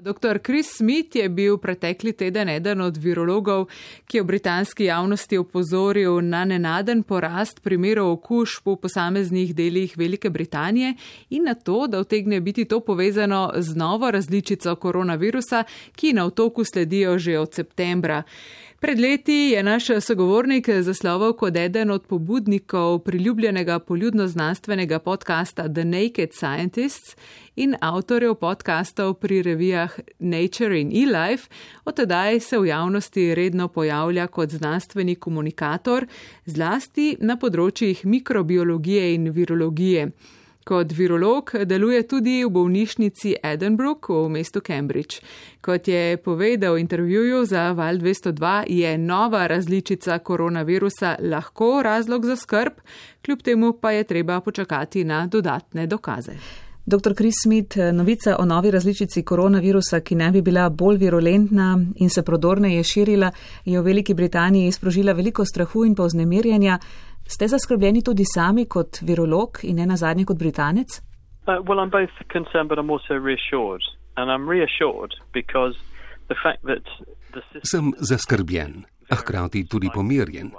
Dr. Chris Smith je bil pretekli teden eden od virologov, ki je v britanski javnosti opozoril na nenaden porast primerov okužb v posameznih delih Velike Britanije in na to, da vtegne biti to povezano z novo različico koronavirusa, ki na otoku sledijo že od septembra. Pred leti je naš sogovornik zasloval kot eden od pobudnikov priljubljenega poljudno-znanstvenega podcasta The Naked Scientists in avtorjev podkastov pri revijah Nature in eLife, od tedaj se v javnosti redno pojavlja kot znanstveni komunikator, zlasti na področjih mikrobiologije in virologije. Kot virolog deluje tudi v bolnišnici Edinburgh v mestu Cambridge. Kot je povedal v intervjuju za Val 202, je nova različica koronavirusa lahko razlog za skrb, kljub temu pa je treba počakati na dodatne dokaze. Dr. Chris Smith, novica o novi različici koronavirusa, ki ne bi bila bolj virulentna in se prodorneje širila, je v Veliki Britaniji sprožila veliko strahu in pa vznemirjanja. Ste zaskrbljeni tudi sami kot virolog in ne nazadnje kot Britanec? Uh, well, I'm both concerned, but I'm also reassured. And I'm reassured because the fact that the system... Sem zaskrbljen, a hkrati tudi pomirjen.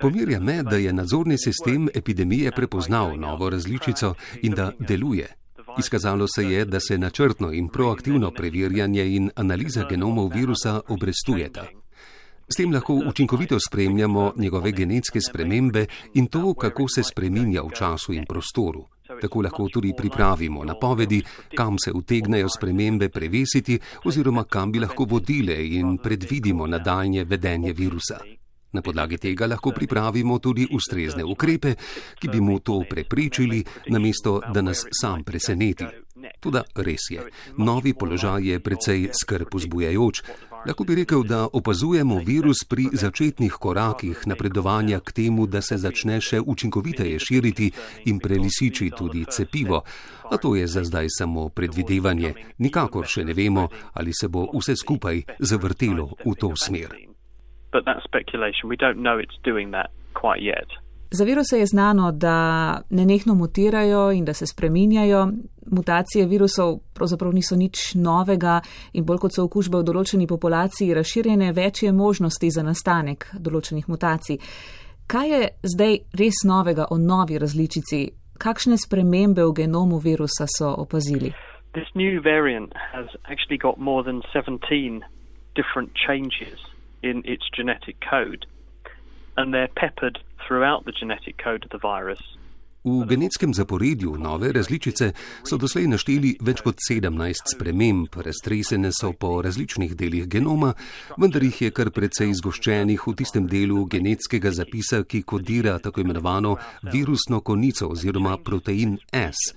Pomirja me, da je nadzorni sistem epidemije prepoznal novo različico in da deluje. Izkazalo se je, da se načrtno in proaktivno preverjanje in analiza genomov virusa obrestujeta. S tem lahko učinkovito spremljamo njegove genetske spremembe in to, kako se spreminja v času in prostoru. Tako lahko tudi pripravimo napovedi, kam se utegnejo spremembe prevesiti oziroma kam bi lahko vodile in predvidimo nadaljnje vedenje virusa. Na podlagi tega lahko pripravimo tudi ustrezne ukrepe, ki bi mu to preprečili, namesto da nas sam preseneti. Tudi res je, novi položaj je precej skrb vzbujajoč. Lahko bi rekel, da opazujemo virus pri začetnih korakih napredovanja k temu, da se začne še učinkoviteje širiti in prelisiči tudi cepivo. A to je za zdaj samo predvidevanje. Nikakor še ne vemo, ali se bo vse skupaj zavrtelo v to smer. Za viruse je znano, da nenehno mutirajo in da se spreminjajo. Mutacije virusov pravzaprav niso nič novega in bolj kot so okužbe v določeni populaciji razširjene, več je možnosti za nastanek določenih mutacij. Kaj je zdaj res novega o novi različici? Kakšne spremembe v genomu virusa so opazili? This new variant has actually got more than 17 different changes in its genetic code, and they're peppered throughout the genetic code of the virus. V genetskem zaporedju nove različice so doslej našteli več kot 17 sprememb, raztresene so po različnih delih genoma, vendar jih je kar precej zgoščenih v tistem delu genetskega zapisa, ki kodira tako imenovano virusno konico oziroma protein S.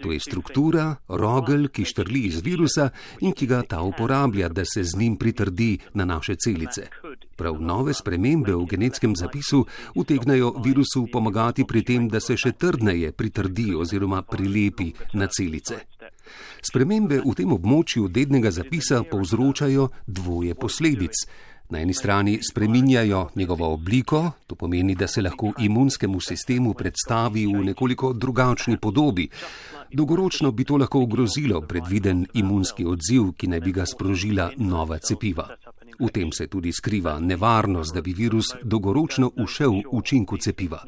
To je struktura, rogel, ki štrli iz virusa in ki ga ta uporablja, da se z njim pritrdi na naše celice. Prav nove spremembe v genetskem zapisu utegnajo virusu pomagati pri tem, da se še trdneje pritrdi oziroma prilepi na celice. Spremembe v tem območju dednega zapisa povzročajo dvoje posledic. Na eni strani spreminjajo njegovo obliko, to pomeni, da se lahko imunskemu sistemu predstavi v nekoliko drugačni podobi. Dolgoročno bi to lahko ogrozilo predviden imunski odziv, ki naj bi ga sprožila nova cepiva. V tem se tudi skriva nevarnost, da bi virus dolgoročno ušel v učinku cepiva.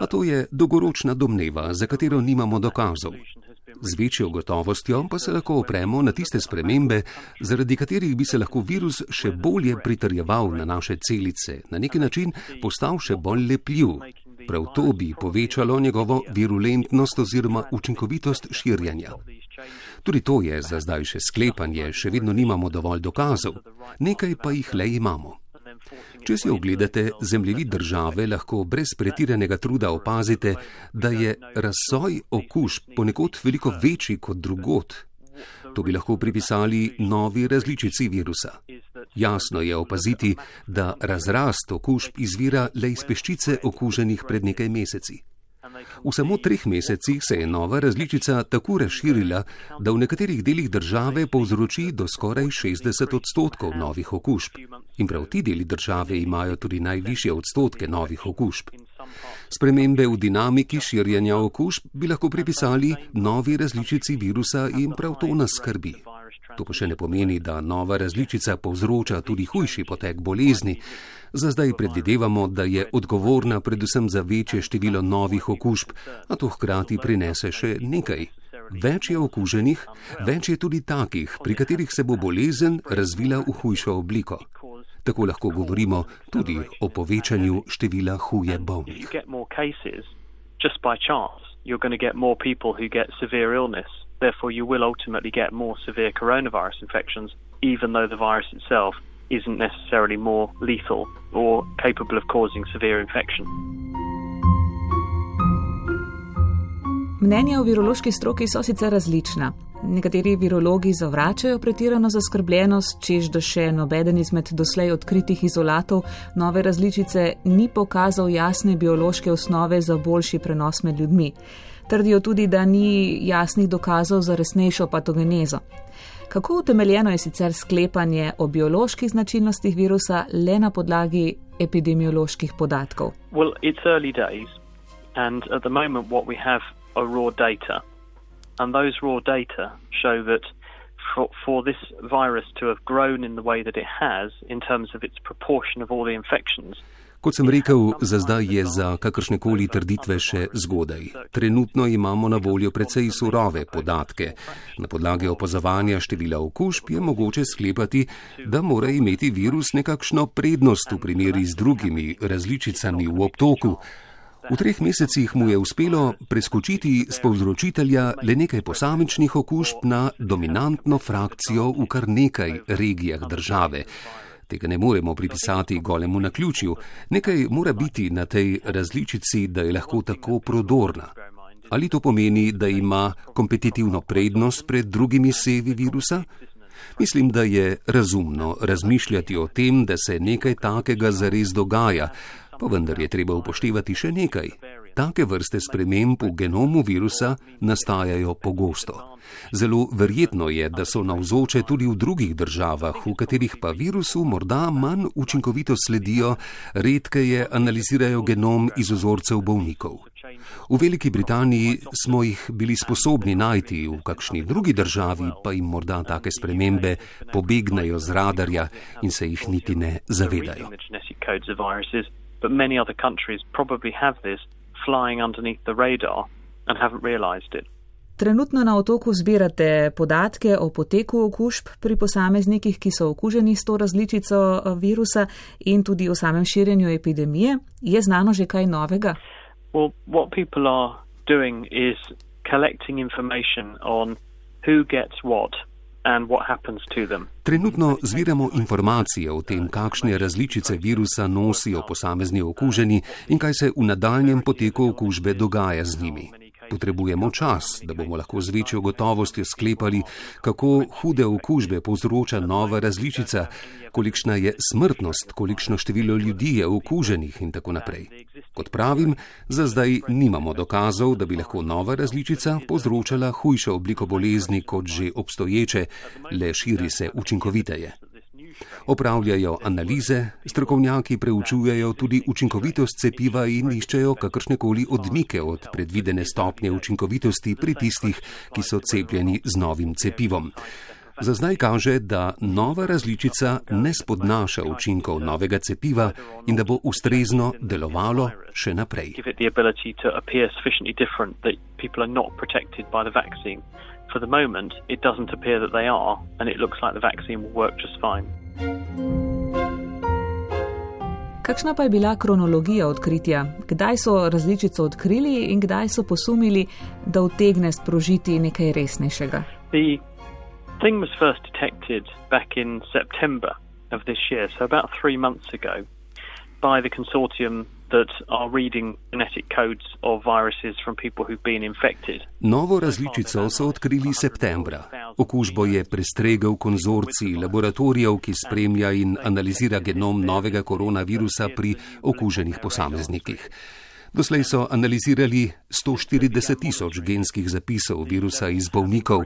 A to je dolgoročna domneva, za katero nimamo dokazov. Z večjo gotovostjo pa se lahko opremo na tiste spremembe, zaradi katerih bi se lahko virus še bolje pritrjeval na naše celice, na neki način postal še bolj lepljiv. Prav to bi povečalo njegovo virulentnost oziroma učinkovitost širjanja. Tudi to je za zdaj še sklepanje, še vedno nimamo dovolj dokazov, nekaj pa jih le imamo. Če si ogledate zemljevid države, lahko brez pretiranega truda opazite, da je razsoj okužb ponekod veliko večji kot drugot. To bi lahko pripisali novi različici virusa. Jasno je opaziti, da razrast okužb izvira le iz peščice okuženih pred nekaj meseci. V samo treh mesecih se je nova različica tako razširila, da v nekaterih delih države povzroči do skoraj 60 odstotkov novih okužb. In prav ti deli države imajo tudi najvišje odstotke novih okužb. Spremembe v dinamiki širjenja okužb bi lahko pripisali novi različici virusa in prav to nas skrbi. To pa še ne pomeni, da nova različica povzroča tudi hujši potek bolezni. Za zdaj predvidevamo, da je odgovorna predvsem za večje število novih okužb, a to hkrati prinese še nekaj. Več je okuženih, več je tudi takih, pri katerih se bo bolezen razvila v hujšo obliko. Tako lahko govorimo tudi o povečanju števila huje bolnih. You're going to get more people who get severe illness. Therefore, you will ultimately get more severe coronavirus infections, even though the virus itself isn't necessarily more lethal or capable of causing severe infection. Mnenja o virološki stroki so sicer različna. Nekateri virologi zavračajo pretirano zaskrbljenost, čež da še nobeden izmed doslej odkritih izolatov nove različice ni pokazal jasne biološke osnove za boljši prenos med ljudmi. Trdijo tudi, da ni jasnih dokazov za resnejšo patogenezo. Kako utemeljeno je sicer sklepanje o bioloških značilnostih virusa le na podlagi epidemioloških podatkov? Well, and at the moment, what we have are raw data. And those raw data show that for, for this virus to have grown in the way that it has, in terms of its proportion of all the infections, Kot sem rekel, za zdaj je za kakršne koli trditve še zgodaj. Trenutno imamo na voljo precej surove podatke. Na podlagi opazovanja števila okužb je mogoče sklepati, da mora imeti virus nekakšno prednost v primeri z drugimi različicami v obtoku. V treh mesecih mu je uspelo preskočiti z povzročitelja le nekaj posamičnih okužb na dominantno frakcijo v kar nekaj regijah države. Tega ne moremo pripisati golemu na ključju, nekaj mora biti na tej različici, da je lahko tako prodorna. Ali to pomeni, da ima kompetitivno prednost pred drugimi sevi virusa? Mislim, da je razumno razmišljati o tem, da se nekaj takega zares dogaja, pa vendar je treba upoštevati še nekaj. Take vrste sprememb v genomu virusa nastajajo pogosto. Zelo verjetno je, da so navzoče tudi v drugih državah, v katerih pa virusu morda manj učinkovito sledijo, redkeje analizirajo genom iz ozorcev bolnikov. V Veliki Britaniji smo jih bili sposobni najti, v kakšni drugi državi pa jim morda take spremembe pobegnajo z radarja in se jih niti ne zavedajo. But many other countries probably have this flying underneath the radar and haven't realized it. Trenutno na otoku zbirate podatke o poteku okužb pri posameznikih, ki so okuženi s to različico eh, virusa in tudi o samem širjenju epidemije. Je znano že kaj novega? Well, Trenutno zbiramo informacije o tem, kakšne različice virusa nosijo posamezni okuženi in kaj se v nadaljem poteku okužbe dogaja z njimi. Potrebujemo čas, da bomo lahko z večjo gotovostjo sklepali, kako hude okužbe povzroča nova različica, kolikšna je smrtnost, kolikšno število ljudi je okuženih in tako naprej. Kot pravim, za zdaj nimamo dokazov, da bi lahko nova različica povzročala hujšo obliko bolezni kot že obstoječe, le širi se učinkoviteje. Opravljajo analize, strokovnjaki preučujejo tudi učinkovitost cepiva in iščejo kakršnekoli odmike od predvidene stopnje učinkovitosti pri tistih, ki so cepljeni z novim cepivom. Za zdaj kaže, da nova različica ne spodnaša učinkov novega cepiva in da bo ustrezno delovalo še naprej. For the moment, it doesn't appear that they are, and it looks like the vaccine will work just fine. Kakšna pa je bila kronologija odkritja? Kdaj so različico odkrili in kdaj so posumili, da utegne sprožiti nekaj resnejšega? Thing was first detected back in September of this year, so about three months ago, by the consortium Novo različico so odkrili septembra. Okužbo je prestregel konzorcij laboratorijev, ki spremlja in analizira genom novega koronavirusa pri okuženih posameznikih. Doslej so analizirali 140 tisoč genskih zapisov virusa iz bolnikov.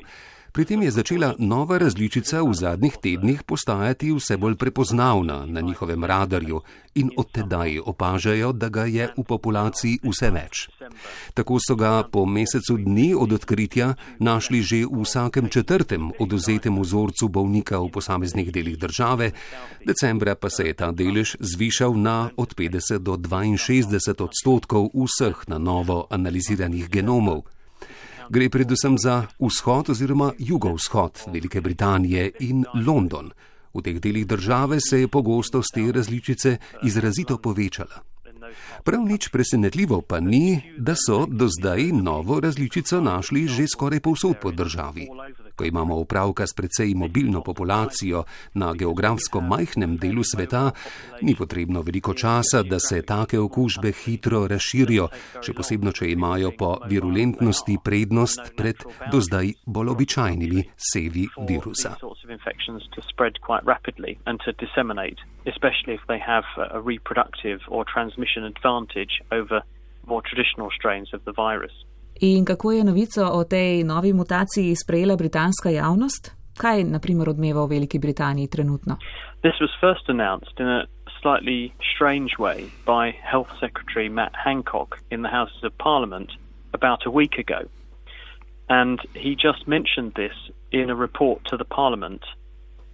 Pri tem je začela nova različica v zadnjih tednih postajati vse bolj prepoznavna na njihovem radarju in od tedaj opažajo, da ga je v populaciji vse več. Tako so ga po mesecu dni od odkritja našli že v vsakem četrtem oduzetem vzorcu bolnika v posameznih delih države, decembra pa se je ta delež zvišal na od 50 do 62 odstotkov vseh na novo analiziranih genomov. Gre predvsem za vzhod oziroma jugovzhod Velike Britanije in London. V teh delih države se je pogostost te različice izrazito povečala. Prav nič presenetljivo pa ni, da so do zdaj novo različico našli že skoraj povsod po državi ko imamo upravka s precej mobilno populacijo na geografsko majhnem delu sveta, ni potrebno veliko časa, da se take okužbe hitro razširijo, še posebno, če imajo po virulentnosti prednost pred do zdaj bolj običajnimi sevi virusa. Especially if they have a reproductive or transmission advantage over more traditional strains of the virus. In kako je novico o tej novi mutaciji sprejela britanska javnost? Kaj, na primer, odmeva v Veliki Britaniji trenutno? Slightly strange way by Health Secretary Matt Hancock in the Houses of Parliament about a week ago. And he just mentioned this in a report to the Parliament.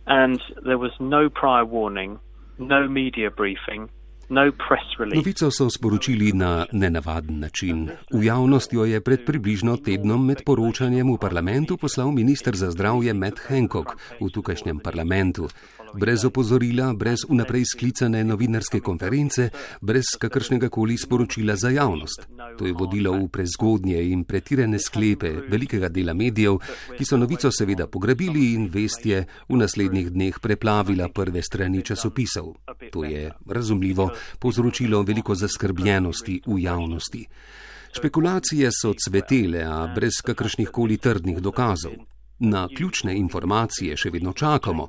And there was no prior warning, no media briefing, Novico so sporočili na nenavaden način. V javnost jo je pred približno tednom med poročanjem v parlamentu poslal minister za zdravje Matt Hancock v tukajšnjem parlamentu brez opozorila, brez vnaprej sklicane novinarske konference, brez kakršnega koli sporočila za javnost. To je vodilo v prezgodnje in pretirane sklepe velikega dela medijev, ki so novico seveda pograbili in vestje v naslednjih dneh preplavila prve strani časopisov. To je razumljivo povzročilo veliko zaskrbljenosti v javnosti. Špekulacije so cvetele, a brez kakršnih koli trdnih dokazov. Na ključne informacije še vedno čakamo.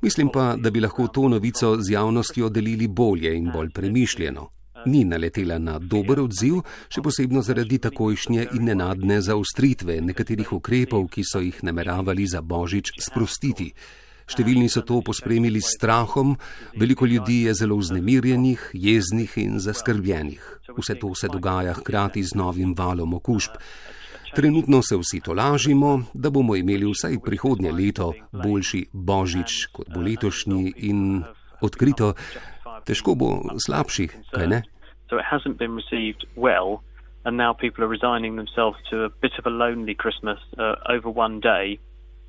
Mislim pa, da bi lahko to novico z javnostjo delili bolje in bolj premišljeno. Ni naletela na dober odziv, še posebno zaradi takojšnje in nenadne zaustritve nekaterih ukrepov, ki so jih nameravali za božič sprostiti. Številni so to pospremili s strahom, veliko ljudi je zelo vznemirjenih, jeznih in zaskrbljenih. Vse to se dogaja hkrati z novim valom okužb. Trenutno se vsi tolažimo, da bomo imeli vsaj prihodnje leto boljši božič kot bo letošnji in odkrito, težko bo slabši, kaj ne? And now people are resigning themselves to a bit of a lonely Christmas uh, over one day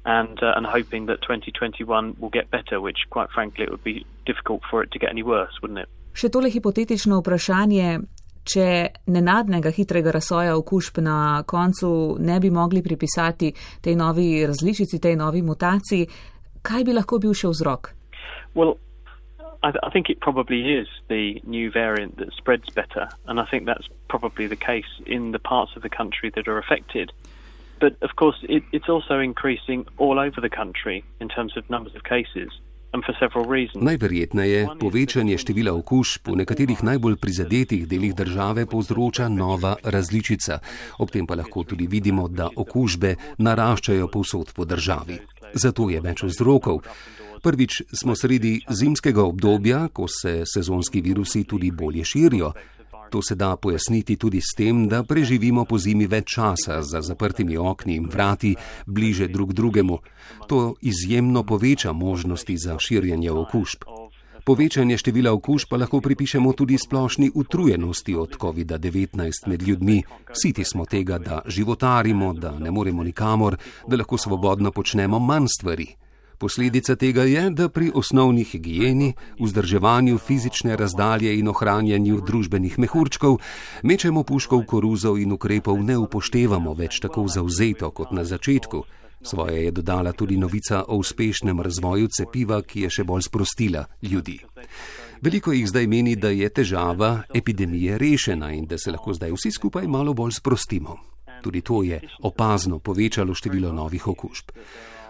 and, uh, and hoping that 2021 will get better, which, quite frankly, it would be difficult for it to get any worse, wouldn't it? Še tole hipotetično vprašanje, če nenadnega hitrega razsoja okužb na koncu ne bi mogli pripisati tej novi različici, tej novi mutaciji, kaj bi lahko bil še vzrok? Well, I, th I think it probably is the new variant that spreads better, and I think that's probably the case in the parts of the country that are affected. But of course, it, it's also increasing all over the country in terms of numbers of cases. Najverjetneje povečanje števila okužb v nekaterih najbolj prizadetih delih države povzroča nova različica. Ob tem pa lahko tudi vidimo, da okužbe naraščajo povsod po državi. Zato je več vzrokov. Prvič smo sredi zimskega obdobja, ko se sezonski virusi tudi bolje širijo. To se da pojasniti tudi s tem, da preživimo po zimi več časa za zaprtimi okni in vrati, bliže drug drugemu. To izjemno poveča možnosti za širjenje okužb. Povečanje števila okužb pa lahko pripišemo tudi splošni utrujenosti od COVID-19 med ljudmi. Siti smo tega, da životarimo, da ne moremo nikamor, da lahko svobodno počnemo manj stvari. Posledica tega je, da pri osnovni higieni, vzdrževanju fizične razdalje in ohranjanju družbenih mehurčkov mečemo puško v koruzo in ukrepov ne upoštevamo več tako zauzeto kot na začetku. Svoje je dodala tudi novica o uspešnem razvoju cepiva, ki je še bolj sprostila ljudi. Veliko jih zdaj meni, da je težava epidemije rešena in da se lahko zdaj vsi skupaj malo bolj sprostimo. Tudi to je opazno povečalo število novih okužb.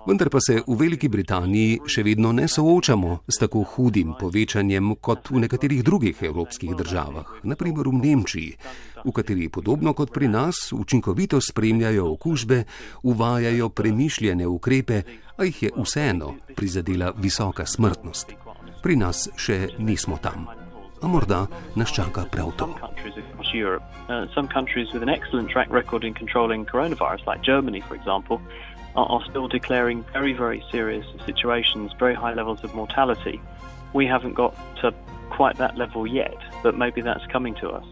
Vendar pa se v Veliki Britaniji še vedno ne soočamo s tako hudim povečanjem kot v nekaterih drugih evropskih državah, naprimer v Nemčiji. v kateri podobno kot pri nas učinkovito spremljajo okužbe, uvajajo premišljene ukrepe, a jih je vseeno prizadela visoka smrtnost. Pri nas še nismo tam. A morda nas čaka prav to. Are, are still declaring very, very serious situations, very high levels of mortality. We haven't got to quite that level yet, but maybe that's coming to us.